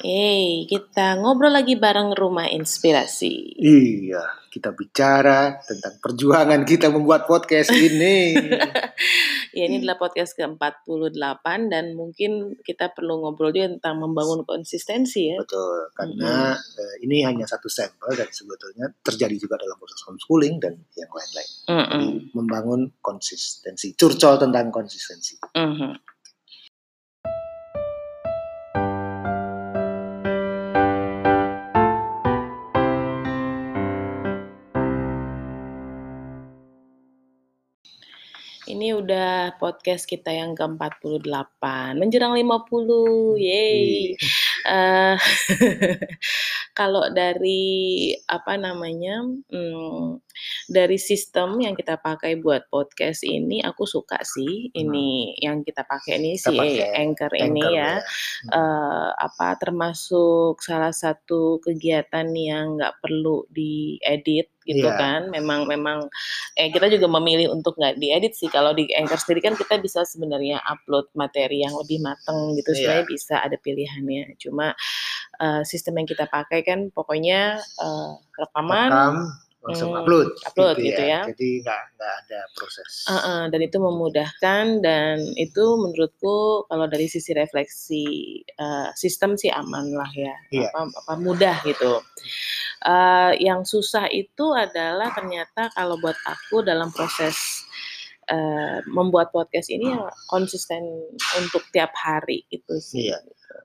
Hey, kita ngobrol lagi bareng Rumah Inspirasi. Iya, kita bicara tentang perjuangan kita membuat podcast ini. ya, ini adalah podcast ke-48 dan mungkin kita perlu ngobrol juga tentang membangun konsistensi ya. Betul, karena mm-hmm. ini hanya satu sampel dan sebetulnya terjadi juga dalam proses homeschooling dan yang lain-lain. Mm-hmm. membangun konsistensi, curcol tentang konsistensi. Mm-hmm. Ini udah podcast kita yang ke-48, menjelang 50, yeay. Uh, kalau dari apa namanya, hmm, dari sistem yang kita pakai buat podcast ini, aku suka sih. Ini hmm. yang kita pakai ini si Anchor, ini ya, ya. Hmm. Uh, apa termasuk salah satu kegiatan yang nggak perlu diedit gitu yeah. kan memang memang eh kita juga memilih untuk nggak diedit sih kalau di Anchor sendiri kan kita bisa sebenarnya upload materi yang lebih mateng gitu yeah. sebenarnya bisa ada pilihannya cuma uh, sistem yang kita pakai kan pokoknya uh, rekaman Rekam langsung hmm, upload, upload gitu, gitu ya. ya. Jadi nggak nggak ada proses. Uh -uh, dan itu memudahkan dan itu menurutku kalau dari sisi refleksi uh, sistem sih aman lah ya, yeah. apa, apa mudah gitu. Uh, yang susah itu adalah ternyata kalau buat aku dalam proses uh, membuat podcast ini ya konsisten untuk tiap hari itu sih. Iya.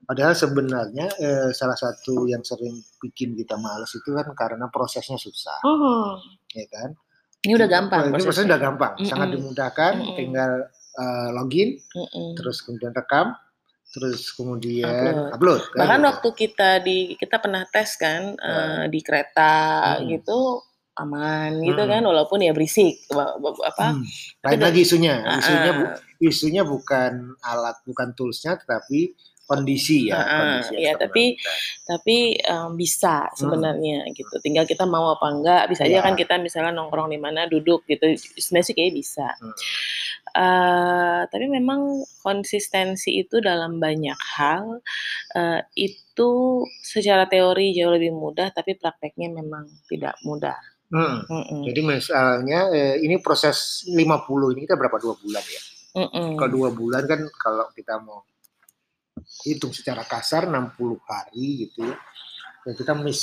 Padahal sebenarnya eh, salah satu yang sering bikin kita males itu kan karena prosesnya susah, oh. ya kan? Ini udah gampang. Ini prosesnya udah gampang, mm -mm. sangat dimudahkan. Mm -mm. Tinggal uh, login, mm -mm. terus kemudian rekam, terus kemudian upload. upload kan? Bahkan waktu kita di kita pernah tes kan uh, di kereta hmm. gitu aman gitu hmm. kan walaupun ya berisik apa hmm. lain lagi isunya isunya bu, isunya bukan alat bukan toolsnya tetapi kondisi ya. kondisi ya tapi kita. tapi um, bisa sebenarnya hmm. gitu. Tinggal kita mau apa enggak. Bisa ya. aja kan kita misalnya nongkrong di mana duduk gitu. Sebenarnya sih kayak bisa. Hmm. Uh, tapi memang konsistensi itu dalam banyak hal uh, itu secara teori jauh lebih mudah, tapi prakteknya memang tidak mudah. Hmm. Hmm. Jadi misalnya eh, ini proses 50 ini kita berapa dua bulan ya? Hmm. Kalau dua bulan kan kalau kita mau hitung secara kasar 60 hari gitu ya. Dan kita miss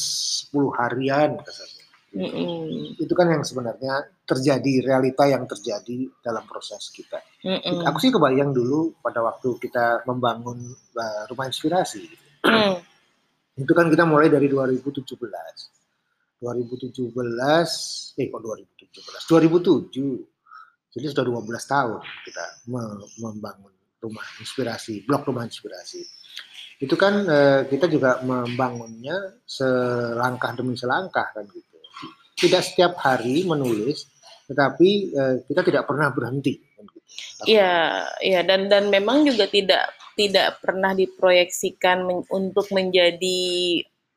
10 harian kasarnya. Mm -mm. Itu kan yang sebenarnya terjadi realita yang terjadi dalam proses kita. Mm -mm. Aku sih kebayang dulu pada waktu kita membangun uh, rumah inspirasi. Mm. Itu kan kita mulai dari 2017. 2017, eh kok 2017? 2007. Jadi sudah 12 tahun kita membangun rumah inspirasi, blog rumah inspirasi. Itu kan eh, kita juga membangunnya selangkah demi selangkah kan gitu. Tidak setiap hari menulis, tetapi eh, kita tidak pernah berhenti. Kan gitu. Iya, iya dan dan memang juga tidak tidak pernah diproyeksikan men, untuk menjadi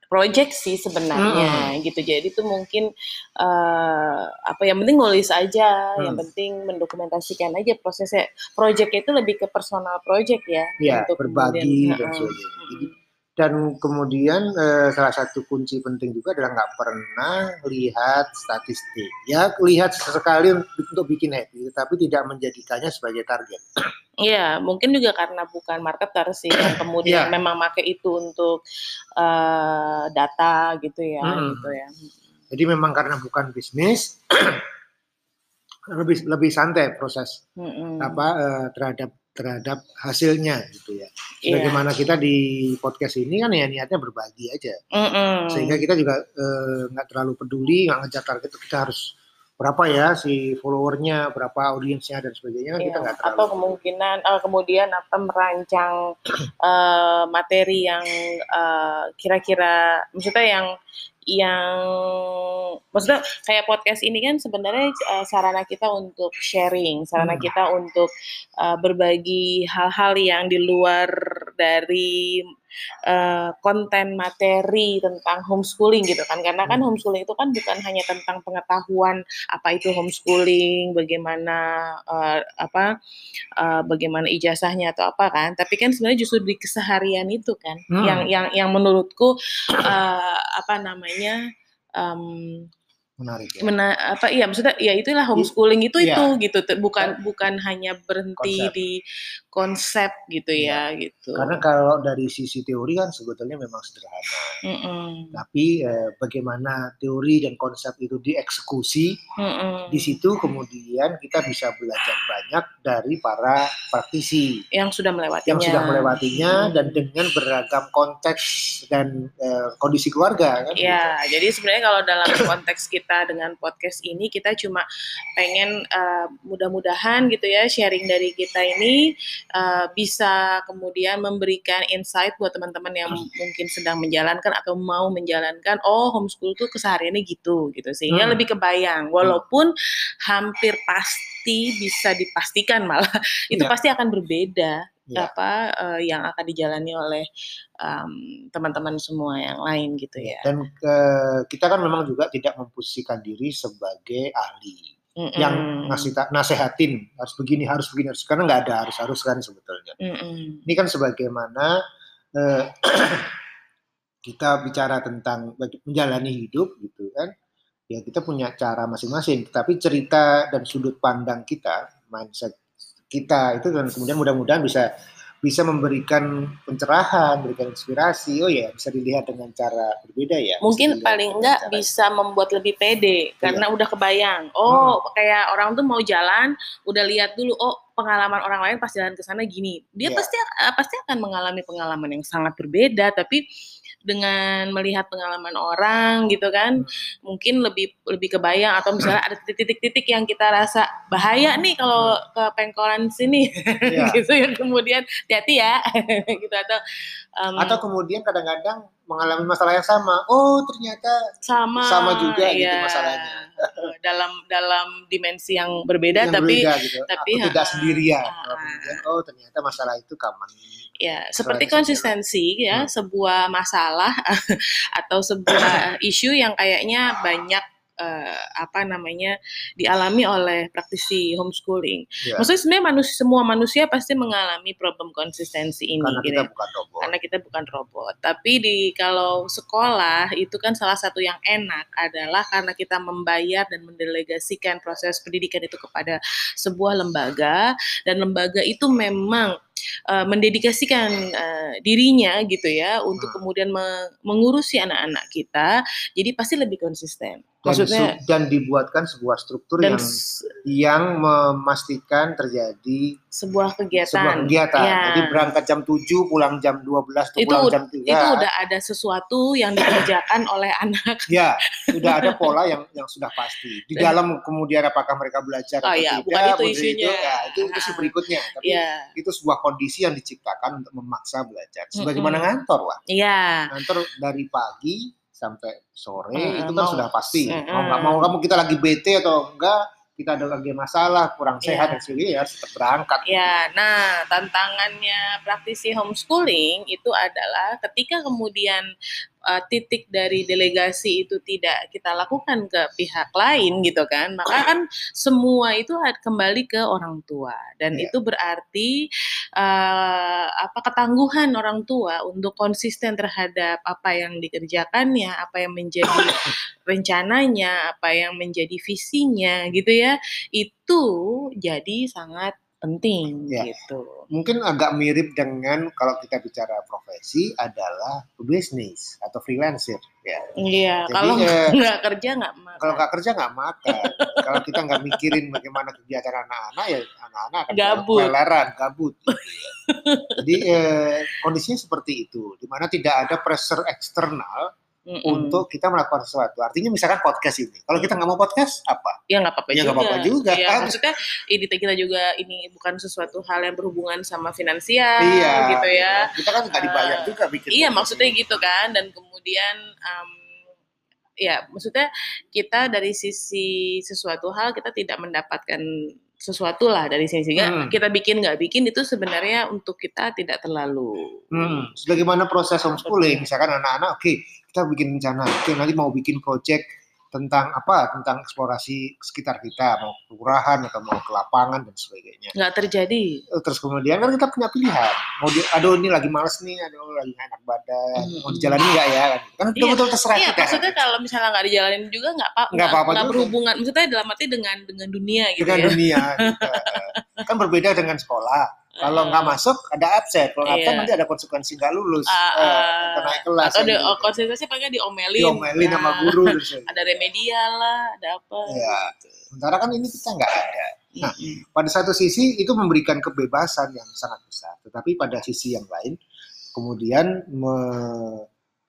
project sih sebenarnya hmm. gitu jadi itu mungkin uh, apa yang penting nulis aja hmm. yang penting mendokumentasikan aja prosesnya project itu lebih ke personal project ya, ya untuk berbagi kemudian, dan sebagainya hmm. Dan kemudian uh, salah satu kunci penting juga adalah nggak pernah lihat statistik ya lihat sesekali untuk bikin happy tapi tidak menjadikannya sebagai target Iya, mungkin juga karena bukan marketer sih yang kemudian yeah. memang pakai itu untuk uh, data gitu ya, hmm. gitu ya. Jadi memang karena bukan bisnis, lebih lebih santai proses hmm. apa uh, terhadap terhadap hasilnya gitu ya. Iya. Bagaimana yeah. kita di podcast ini kan ya niatnya berbagi aja, mm sehingga kita juga eh, nggak uh, terlalu peduli nggak ngejar target kita harus berapa ya si followernya, berapa audiensnya dan sebagainya iya, kita nggak terlalu. Atau kemungkinan uh, kemudian apa merancang uh, materi yang kira eh, kira-kira maksudnya yang yang maksudnya kayak podcast ini kan sebenarnya uh, sarana kita untuk sharing, sarana hmm. kita untuk uh, berbagi hal-hal yang di luar dari uh, konten materi tentang homeschooling gitu kan karena kan hmm. homeschooling itu kan bukan hanya tentang pengetahuan apa itu homeschooling bagaimana uh, apa uh, bagaimana ijazahnya atau apa kan tapi kan sebenarnya justru di keseharian itu kan hmm. yang yang yang menurutku uh, apa namanya um, menarik ya. Mena apa iya maksudnya ya itulah homeschooling itu ya. itu gitu bukan bukan hanya berhenti konsep. di konsep gitu ya, ya gitu. Karena kalau dari sisi teori kan sebetulnya memang sederhana. Mm -mm. Tapi eh, bagaimana teori dan konsep itu dieksekusi, mm -mm. di situ kemudian kita bisa belajar banyak dari para praktisi yang sudah melewatinya. Yang sudah melewatinya mm. dan dengan beragam konteks dan eh, kondisi keluarga kan. Ya, gitu. jadi sebenarnya kalau dalam konteks kita dengan podcast ini kita cuma pengen uh, mudah-mudahan gitu ya sharing dari kita ini uh, bisa kemudian memberikan insight buat teman-teman yang hmm. mungkin sedang menjalankan atau mau menjalankan oh homeschool tuh kesehariannya gitu gitu sehingga hmm. lebih kebayang walaupun hampir pasti bisa dipastikan malah itu ya. pasti akan berbeda ya. apa uh, yang akan dijalani oleh um, teman-teman semua yang lain gitu ya. Dan uh, kita kan memang juga tidak memposisikan diri sebagai ahli mm -mm. yang ngasih nasehatin harus begini harus begini harus karena nggak ada harus harus kan sebetulnya mm -mm. ini kan sebagaimana eh, kita bicara tentang menjalani hidup gitu kan ya kita punya cara masing-masing tapi cerita dan sudut pandang kita mindset kita itu dan kemudian mudah-mudahan bisa bisa memberikan pencerahan, memberikan inspirasi. Oh ya, bisa dilihat dengan cara berbeda ya. Mungkin paling enggak bisa membuat lebih pede karena iya. udah kebayang. Oh, hmm. kayak orang tuh mau jalan, udah lihat dulu oh pengalaman orang lain pas jalan ke sana gini. Dia yeah. pasti pasti akan mengalami pengalaman yang sangat berbeda tapi dengan melihat pengalaman orang gitu kan hmm. mungkin lebih lebih kebayang atau misalnya ada titik-titik yang kita rasa bahaya nih kalau ke pengkolan sini yeah. gitu ya kemudian hati-hati ya gitu atau um, atau kemudian kadang-kadang mengalami masalah yang sama. Oh, ternyata sama sama juga iya. gitu masalahnya. dalam dalam dimensi yang berbeda yang tapi berbeda, gitu. tapi Aku tidak sendirian. Oh, ternyata masalah itu common. Ya, seperti konsistensi ya, hmm. sebuah masalah atau sebuah isu yang kayaknya banyak uh, apa namanya dialami oleh praktisi homeschooling. Yeah. Maksudnya sebenarnya manusia semua manusia pasti mengalami problem konsistensi ini. Karena kita gitu. bukan robot. Karena kita bukan robot. Tapi di kalau sekolah itu kan salah satu yang enak adalah karena kita membayar dan mendelegasikan proses pendidikan itu kepada sebuah lembaga dan lembaga itu memang uh, mendedikasikan uh, dirinya gitu ya untuk hmm. kemudian me mengurusi anak-anak kita jadi pasti lebih konsisten maksudnya dan dibuatkan sebuah struktur yang yang memastikan terjadi sebuah kegiatan sebuah kegiatan ya. jadi berangkat jam 7 pulang jam 12 itu pulang jam 3 itu udah ada sesuatu yang dikerjakan oleh anak ya sudah ada pola yang yang sudah pasti di dalam kemudian apakah mereka belajar oh, atau ya, tidak bukan itu isunya itu, ya, itu, itu berikutnya tapi ya. itu sebuah kondisi yang diciptakan untuk memaksa belajar. Sebagaimana mm -hmm. ngantor lah. Iya. Ngantor dari pagi sampai sore mm -hmm. itu kan sudah pasti. Mm -hmm. Mau nggak mau kamu kita lagi bete atau enggak kita ada lagi masalah kurang sehat yeah. dan sebagainya ya tetap berangkat. Ya, nah tantangannya praktisi homeschooling itu adalah ketika kemudian uh, titik dari delegasi itu tidak kita lakukan ke pihak lain gitu kan. Maka kan semua itu kembali ke orang tua. Dan yeah. itu berarti uh, apa ketangguhan orang tua untuk konsisten terhadap apa yang dikerjakannya apa yang menjadi rencananya apa yang menjadi visinya gitu ya. Itu jadi sangat penting ya. gitu. Mungkin agak mirip dengan kalau kita bicara profesi adalah bisnis atau freelancer ya. Iya, kalau eh, nggak kerja nggak makan. Kalau nggak kerja nggak makan. kalau kita nggak mikirin bagaimana kegiatan anak-anak ya anak-anak akan gabut. Peleran, gabut. Gitu. Jadi eh, kondisinya seperti itu, di mana tidak ada pressure eksternal mm -mm. untuk kita melakukan sesuatu. Artinya misalkan podcast ini, kalau kita nggak mau podcast apa? Ya nggak apa-apa ya, juga. apa-apa juga. Ya, maksudnya ini kita juga ini bukan sesuatu hal yang berhubungan sama finansial, iya, gitu ya. Kita kan nggak dibayar uh, juga bikin. Iya maksudnya gitu kan, dan kemudian um, ya maksudnya kita dari sisi sesuatu hal kita tidak mendapatkan sesuatu lah dari sini sehingga hmm. kita bikin nggak bikin itu sebenarnya untuk kita tidak terlalu hmm. sebagaimana proses homeschooling misalkan anak-anak oke okay, kita bikin rencana. Oke nanti mau bikin project tentang apa? Tentang eksplorasi sekitar kita. Mau kelurahan atau mau ke lapangan dan sebagainya. Nggak terjadi. Eh, terus kemudian kan kita punya pilihan. Mau di, aduh ini lagi males nih aduh lagi enak badan. Hmm. mau dijalani nggak ya? Kan iya, betul terserah iya, kita. maksudnya kan. kalau misalnya nggak dijalanin juga nggak apa nggak apa-apa nggak berhubungan. Maksudnya dalam arti dengan dengan dunia gitu dengan ya. dunia gitu. kan berbeda dengan sekolah kalau nggak masuk ada absen, kalau absen iya. nanti ada konsekuensi nggak lulus, uh, uh, naik kelas. Atau di, gitu. oh, konsekuensi pakai diomelin. Diomelin nah, sama guru. ada remedial lah, ada apa. Ya. Sementara kan ini kita nggak ada. Nah, mm-hmm. pada satu sisi itu memberikan kebebasan yang sangat besar, tetapi pada sisi yang lain kemudian me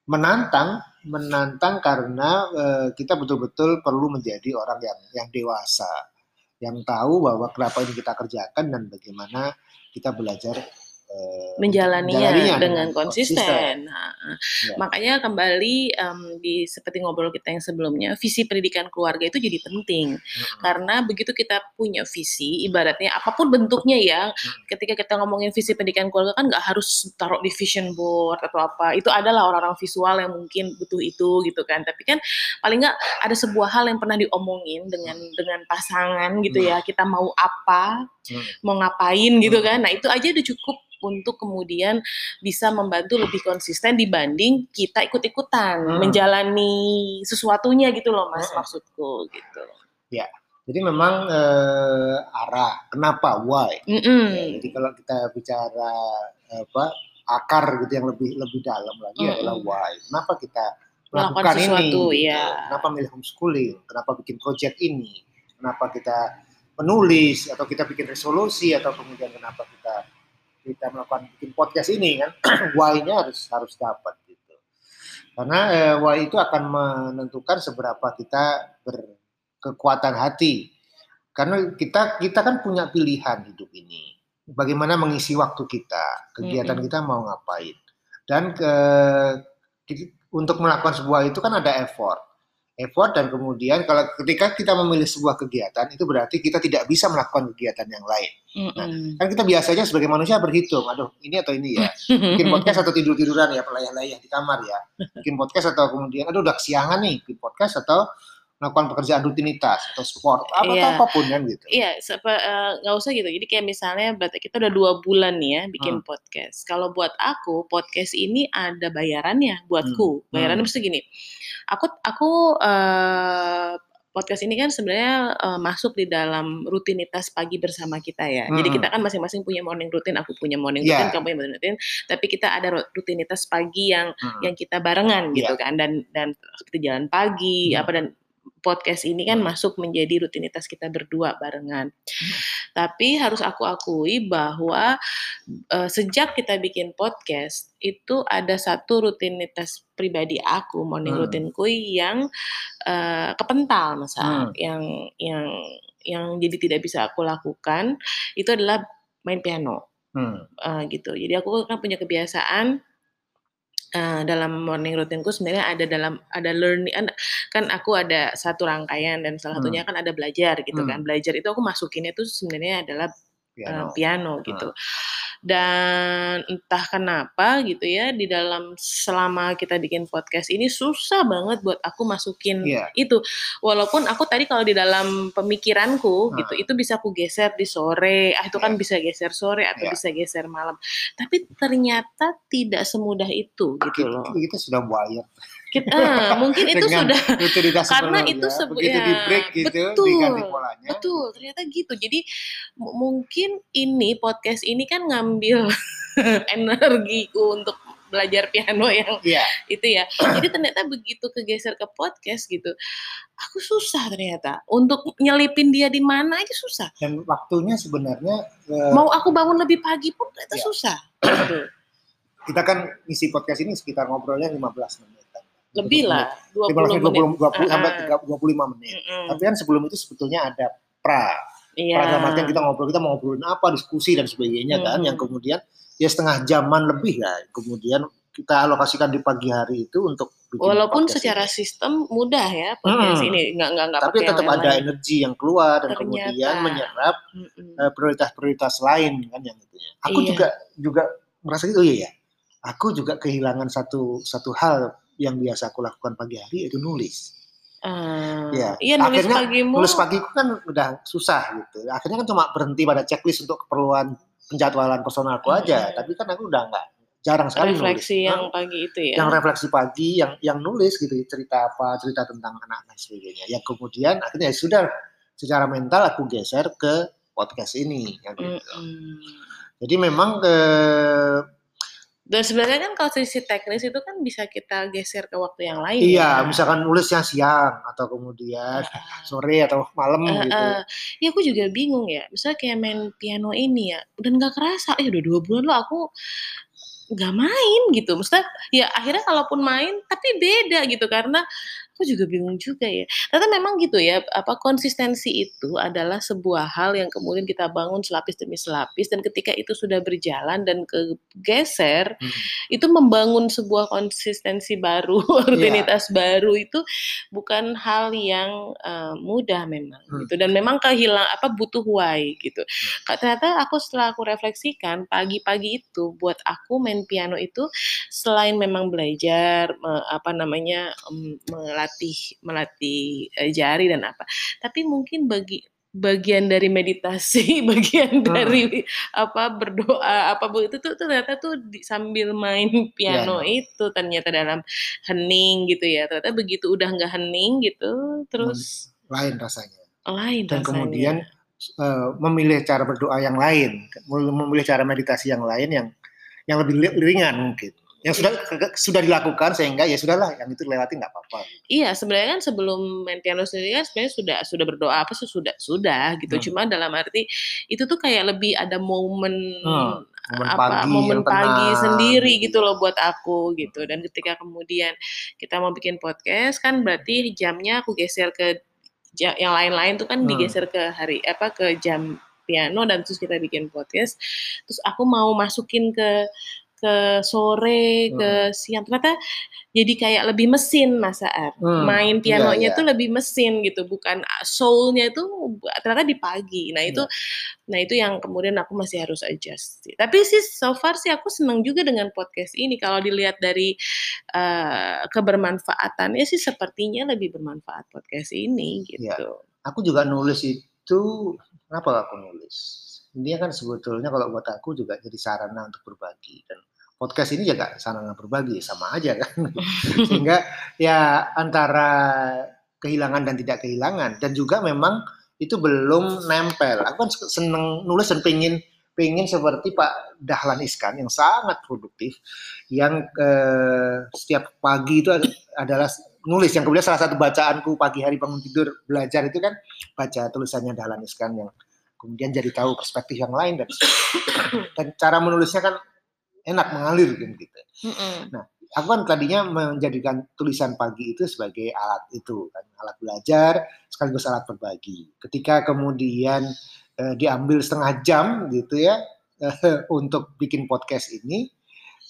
menantang, menantang karena uh, kita betul-betul perlu menjadi orang yang yang dewasa, yang tahu bahwa kenapa ini kita kerjakan dan bagaimana kita belajar menjalaninya dengan konsisten. konsisten. Nah, ya. Makanya kembali um, di seperti ngobrol kita yang sebelumnya, visi pendidikan keluarga itu jadi penting hmm. karena begitu kita punya visi, ibaratnya apa pun bentuknya ya, hmm. ketika kita ngomongin visi pendidikan keluarga kan nggak harus taruh di vision board atau apa, itu adalah orang-orang visual yang mungkin butuh itu gitu kan. Tapi kan paling nggak ada sebuah hal yang pernah diomongin dengan dengan pasangan gitu hmm. ya, kita mau apa, hmm. mau ngapain gitu kan. Nah itu aja udah cukup untuk kemudian bisa membantu lebih konsisten dibanding kita ikut-ikutan hmm. menjalani sesuatunya gitu loh mas hmm. maksudku gitu. Ya, jadi memang eh, arah kenapa why. Mm -mm. Ya, jadi kalau kita bicara apa akar gitu yang lebih lebih dalam lagi mm -mm. adalah why. Kenapa kita melakukan sesuatu, ini? Ya. Gitu. Kenapa milih homeschooling? Kenapa bikin project ini? Kenapa kita menulis atau kita bikin resolusi atau kemudian kenapa kita kita melakukan bikin podcast ini kan why-nya harus harus dapat gitu. Karena eh, why itu akan menentukan seberapa kita berkekuatan hati. Karena kita kita kan punya pilihan hidup ini. Bagaimana mengisi waktu kita, kegiatan mm -hmm. kita mau ngapain. Dan ke, untuk melakukan sebuah itu kan ada effort effort dan kemudian kalau ketika kita memilih sebuah kegiatan itu berarti kita tidak bisa melakukan kegiatan yang lain. Mm-hmm. Nah, kan kita biasanya sebagai manusia berhitung, aduh ini atau ini ya, bikin podcast atau tidur tiduran ya, pelayah-layah di kamar ya, bikin podcast atau kemudian aduh udah kesiangan nih, bikin podcast atau melakukan pekerjaan rutinitas atau sport apa yeah. apa pun kan gitu. Iya, yeah, nggak uh, usah gitu. Jadi kayak misalnya berarti kita udah dua bulan nih ya bikin hmm. podcast. Kalau buat aku podcast ini ada bayarannya buatku. Hmm. Bayarannya hmm. mesti gini aku aku uh, podcast ini kan sebenarnya uh, masuk di dalam rutinitas pagi bersama kita ya. Hmm. Jadi kita kan masing-masing punya morning routine, aku punya morning yeah. routine, kamu punya morning routine, tapi kita ada rutinitas pagi yang hmm. yang kita barengan gitu yeah. kan dan dan seperti jalan pagi hmm. apa dan podcast ini kan hmm. masuk menjadi rutinitas kita berdua barengan. Hmm. Tapi harus aku akui bahwa uh, sejak kita bikin podcast itu ada satu rutinitas pribadi aku morning hmm. rutinku yang uh, kepental misal hmm. yang yang yang jadi tidak bisa aku lakukan itu adalah main piano. Hmm. Uh, gitu. Jadi aku kan punya kebiasaan uh, dalam morning routineku sebenarnya ada dalam ada learning kan aku ada satu rangkaian dan salah satunya hmm. kan ada belajar gitu hmm. kan belajar itu aku masukinnya itu sebenarnya adalah piano, uh, piano gitu hmm dan entah kenapa gitu ya di dalam selama kita bikin podcast ini susah banget buat aku masukin yeah. itu walaupun aku tadi kalau di dalam pemikiranku nah. gitu itu bisa aku geser di sore ah itu yeah. kan iya. bisa geser sore atau yeah. bisa geser malam tapi ternyata tidak semudah itu gitu kita, loh kita sudah wired kita, ah, mungkin itu sudah karena itu begitu ya, di break gitu betul, polanya. Betul, ternyata gitu. Jadi mungkin ini podcast ini kan ngambil energiku untuk belajar piano yang yeah. itu ya. Jadi ternyata begitu kegeser ke podcast gitu, aku susah ternyata untuk nyelipin dia di mana aja susah. Dan waktunya sebenarnya uh, mau aku bangun lebih pagi pun ternyata yeah. susah. Kita kan isi podcast ini sekitar ngobrolnya 15 menit lebih lah 20 menit 20, 20, 20 sampai 25 menit mm -hmm. tapi kan sebelum itu sebetulnya ada pra yeah. pra dalam kita ngobrol kita mau ngobrolin apa diskusi dan sebagainya mm -hmm. kan yang kemudian ya setengah jaman lebih ya kemudian kita alokasikan di pagi hari itu untuk bikin walaupun secara ini. sistem mudah ya podcast hmm. ini nggak nggak nggak tapi tetap ada lain. energi yang keluar dan Ternyata. kemudian menyerap hmm. prioritas-prioritas lain kan yang itu ya. Aku iya. juga juga merasa gitu ya ya. Aku juga kehilangan satu satu hal yang biasa aku lakukan pagi hari yaitu nulis. Uh, ya. Iya nulis Akhirnya, pagimu. Nulis pagiku kan udah susah gitu. Akhirnya kan cuma berhenti pada checklist untuk keperluan penjadwalan personalku hmm. aja. Tapi kan aku udah nggak jarang sekali refleksi nulis. yang nah, pagi itu ya yang refleksi pagi yang yang nulis gitu cerita apa cerita tentang anak dan sebagainya yang kemudian akhirnya ya sudah secara mental aku geser ke podcast ini gitu. -hmm. jadi memang ke eh, dan sebenarnya kan kalau sisi teknis itu kan bisa kita geser ke waktu yang lain. Iya, ya. misalkan nulisnya siang atau kemudian uh, sore atau malam uh, gitu. Uh, ya aku juga bingung ya. Misalnya kayak main piano ini ya, dan nggak kerasa. Eh udah dua bulan lo aku nggak main gitu. Maksudnya ya akhirnya kalaupun main tapi beda gitu karena aku juga bingung juga ya. Ternyata memang gitu ya, apa konsistensi itu adalah sebuah hal yang kemudian kita bangun selapis demi selapis dan ketika itu sudah berjalan dan kegeser, hmm. itu membangun sebuah konsistensi baru, rutinitas yeah. baru itu bukan hal yang uh, mudah memang hmm. gitu dan memang kehilang apa butuh why gitu. Hmm. Ternyata aku setelah aku refleksikan pagi-pagi itu buat aku main piano itu selain memang belajar me, apa namanya um, melatih melatih uh, jari dan apa. Tapi mungkin bagi bagian dari meditasi, bagian hmm. dari apa berdoa apa itu tuh ternyata tuh di, sambil main piano ya. itu ternyata dalam hening gitu ya. Ternyata begitu udah nggak hening gitu, terus lain rasanya. Lain Dan rasanya. kemudian uh, memilih cara berdoa yang lain, memilih cara meditasi yang lain yang yang lebih ringan mungkin yang sudah sudah dilakukan sehingga ya sudahlah yang itu lewati nggak apa-apa. Iya sebenarnya kan sebelum main piano sendiri kan sebenarnya sudah sudah berdoa apa sih sudah sudah gitu. Hmm. Cuma dalam arti itu tuh kayak lebih ada momen hmm, momen apa pagi momen pagi sendiri gitu. gitu loh buat aku gitu. Dan ketika kemudian kita mau bikin podcast kan berarti jamnya aku geser ke yang lain-lain tuh kan hmm. digeser ke hari apa ke jam piano dan terus kita bikin podcast. Terus aku mau masukin ke ke sore, hmm. ke siang. Ternyata jadi kayak lebih mesin Mas Aar. Hmm. Main iya, pianonya yeah, yeah. tuh lebih mesin gitu, bukan soulnya itu ternyata di pagi. Nah itu, yeah. nah itu yang kemudian aku masih harus adjust. Tapi sih so far sih aku senang juga dengan podcast ini. Kalau dilihat dari uh, kebermanfaatannya sih sepertinya lebih bermanfaat podcast ini gitu. Yeah. Aku juga nulis itu, kenapa aku nulis? ini kan sebetulnya kalau buat aku juga jadi sarana untuk berbagi dan podcast ini juga sarana berbagi sama aja kan. Sehingga ya antara kehilangan dan tidak kehilangan. Dan juga memang itu belum nempel. Aku kan seneng nulis dan pengen pengen seperti Pak Dahlan Iskan yang sangat produktif yang eh, setiap pagi itu adalah nulis. Yang kemudian salah satu bacaanku pagi hari bangun tidur belajar itu kan baca tulisannya Dahlan Iskan yang kemudian jadi tahu perspektif yang lain dan dan cara menulisnya kan enak mengalir kan gitu. Nah, aku kan tadinya menjadikan tulisan pagi itu sebagai alat itu kan alat belajar sekaligus alat berbagi. Ketika kemudian eh, diambil setengah jam gitu ya eh, untuk bikin podcast ini,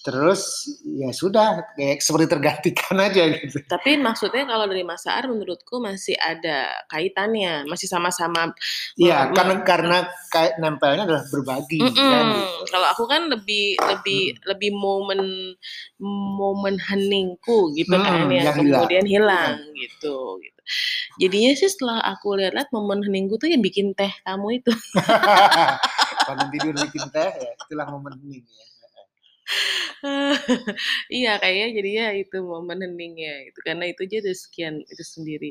terus ya sudah kayak seperti tergantikan aja gitu. Tapi maksudnya kalau dari Mas Saar menurutku masih ada kaitannya, masih sama-sama. Iya, karena karena kayak nempelnya adalah berbagi. Mm -mm. Kan, gitu. Kalau aku kan lebih lebih mm. lebih momen momen heningku gitu mm, kan yang, yang kemudian hilang, hilang gitu gitu. Jadinya sih setelah aku lihat-lihat momen heningku tuh yang bikin teh kamu itu. Bangun tidur bikin teh ya, itulah momen hening ya. Iya kayaknya jadinya itu momen heningnya itu karena itu aja udah sekian itu sendiri.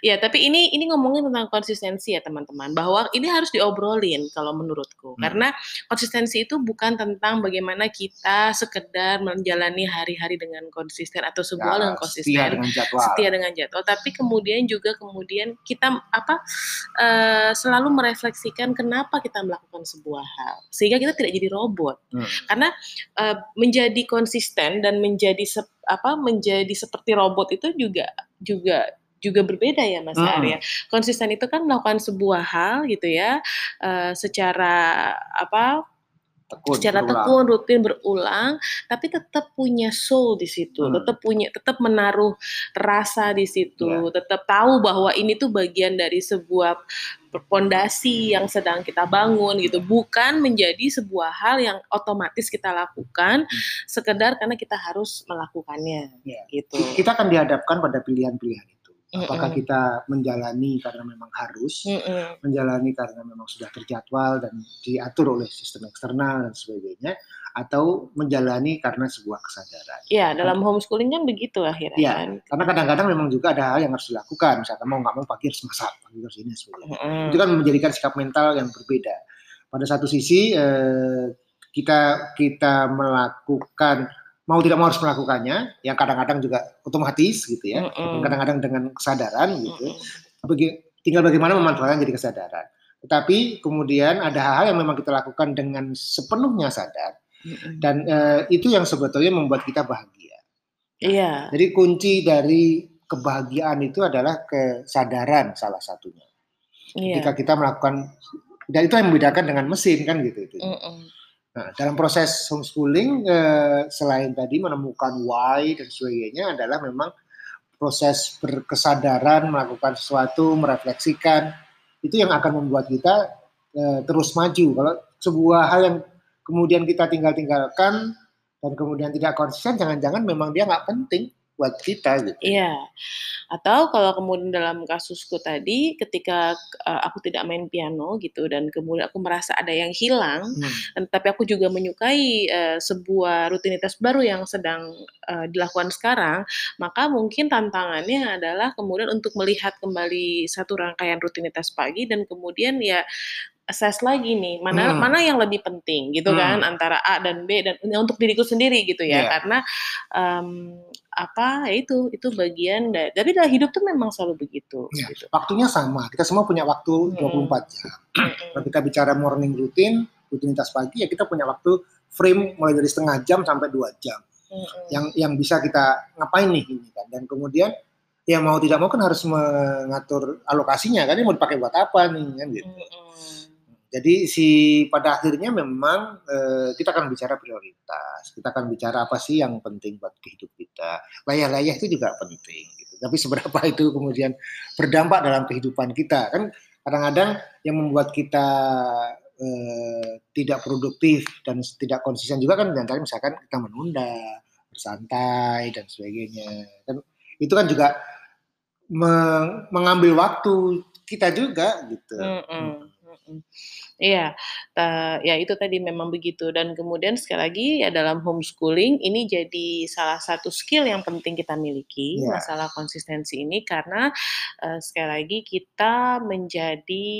Ya, tapi ini ini ngomongin tentang konsistensi ya teman-teman, bahwa ini harus diobrolin kalau menurutku. Hmm. Karena konsistensi itu bukan tentang bagaimana kita sekedar menjalani hari-hari dengan konsisten atau sebuah ya, dengan konsisten, setia dengan jadwal. Setia dengan jadwal, tapi kemudian juga kemudian kita apa uh, selalu merefleksikan kenapa kita melakukan sebuah hal sehingga kita tidak jadi robot. Hmm. Karena uh, menjadi konsisten dan menjadi apa menjadi seperti robot itu juga juga juga berbeda ya Mas hmm. Arya. Konsisten itu kan melakukan sebuah hal gitu ya uh, secara apa tekun, secara berulang. tekun rutin berulang tapi tetap punya soul di situ hmm. tetap punya tetap menaruh rasa di situ yeah. tetap tahu bahwa ini tuh bagian dari sebuah pondasi yang sedang kita bangun gitu bukan menjadi sebuah hal yang otomatis kita lakukan hmm. sekedar karena kita harus melakukannya yeah. gitu kita akan dihadapkan pada pilihan-pilihan Apakah kita menjalani karena memang harus, menjalani karena memang sudah terjadwal dan diatur oleh sistem eksternal dan sebagainya, atau menjalani karena sebuah kesadaran. Iya, dalam homeschooling kan begitu akhirnya. Iya, kan? karena kadang-kadang memang juga ada hal yang harus dilakukan, misalkan mau nggak mau pagi harus masak, pagi harus ini sebagainya. Mm -mm. Itu kan menjadikan sikap mental yang berbeda. Pada satu sisi eh, kita kita melakukan mau tidak mau harus melakukannya, yang kadang-kadang juga otomatis gitu ya, mm-hmm. kadang-kadang dengan kesadaran gitu. Mm-hmm. Bagi, tinggal bagaimana memanfaatkan jadi kesadaran. Tetapi kemudian ada hal-hal yang memang kita lakukan dengan sepenuhnya sadar, mm-hmm. dan uh, itu yang sebetulnya membuat kita bahagia. Iya. Yeah. Jadi kunci dari kebahagiaan itu adalah kesadaran salah satunya. Yeah. Ketika kita melakukan dan itu yang membedakan dengan mesin kan gitu itu. Mm-mm. Nah, dalam proses homeschooling eh, selain tadi menemukan why dan sebagainya adalah memang proses berkesadaran melakukan sesuatu, merefleksikan itu yang akan membuat kita eh, terus maju. Kalau sebuah hal yang kemudian kita tinggal-tinggalkan dan kemudian tidak konsisten, jangan-jangan memang dia nggak penting buat kita gitu. Iya. Atau kalau kemudian dalam kasusku tadi ketika uh, aku tidak main piano gitu dan kemudian aku merasa ada yang hilang, hmm. tapi aku juga menyukai uh, sebuah rutinitas baru yang sedang uh, dilakukan sekarang, maka mungkin tantangannya adalah kemudian untuk melihat kembali satu rangkaian rutinitas pagi dan kemudian ya assess lagi nih mana hmm. mana yang lebih penting gitu hmm. kan antara A dan B dan untuk diriku sendiri gitu ya yeah. karena um, apa ya itu itu bagian dari dari dalam hidup tuh memang selalu begitu yeah. gitu. waktunya sama kita semua punya waktu hmm. 24 jam kalau kita bicara morning routine rutinitas pagi ya kita punya waktu frame mulai dari setengah jam sampai dua jam hmm. yang yang bisa kita ngapain nih ini kan dan kemudian ya mau tidak mau kan harus mengatur alokasinya kan ini mau dipakai buat apa nih kan gitu hmm jadi si pada akhirnya memang eh, kita akan bicara prioritas, kita akan bicara apa sih yang penting buat kehidupan kita. Layah-layah itu juga penting. Gitu. Tapi seberapa itu kemudian berdampak dalam kehidupan kita kan kadang-kadang yang membuat kita eh, tidak produktif dan tidak konsisten juga kan antara misalkan kita menunda, bersantai dan sebagainya. Dan itu kan juga mengambil waktu kita juga gitu. Mm -mm. and Iya, ta ya itu tadi memang begitu dan kemudian sekali lagi ya dalam homeschooling ini jadi salah satu skill yang penting kita miliki, yeah. masalah konsistensi ini karena, uh, sekali lagi kita menjadi,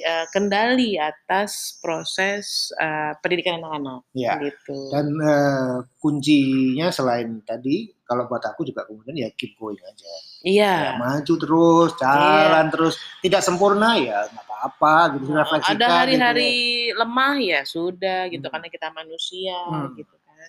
uh, kendali atas proses, uh, pendidikan anak-anak, yeah. gitu. Dan, uh, kuncinya selain tadi kalau buat aku juga kemudian ya keep going aja. Iya. Ya, maju terus, jalan iya. terus, tidak sempurna ya apa gitu oh, refleksikan ada hari-hari gitu. lemah ya sudah gitu hmm. karena kita manusia hmm. gitu kan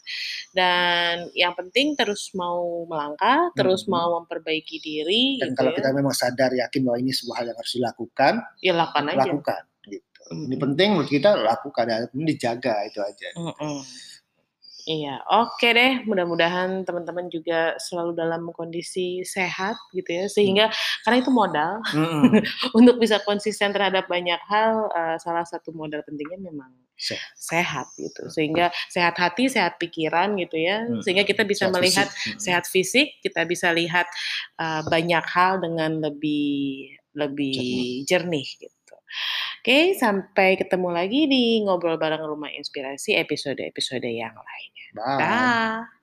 dan yang penting terus mau melangkah hmm. terus mau memperbaiki diri dan gitu kalau ya. kita memang sadar yakin bahwa ini sebuah hal yang harus dilakukan ya lakukan aja lakukan gitu hmm. ini penting menurut kita lakukan dan dijaga itu aja hmm. Iya, oke deh. Mudah-mudahan teman-teman juga selalu dalam kondisi sehat gitu ya, sehingga hmm. karena itu modal hmm. untuk bisa konsisten terhadap banyak hal. Uh, salah satu modal pentingnya memang sehat, sehat gitu, sehingga sehat hati, sehat pikiran gitu ya, hmm. sehingga kita bisa sehat melihat fisik. sehat fisik, kita bisa lihat uh, banyak hal dengan lebih lebih jernih, jernih gitu. Oke, sampai ketemu lagi di ngobrol bareng Rumah Inspirasi episode-episode yang lainnya. Dah.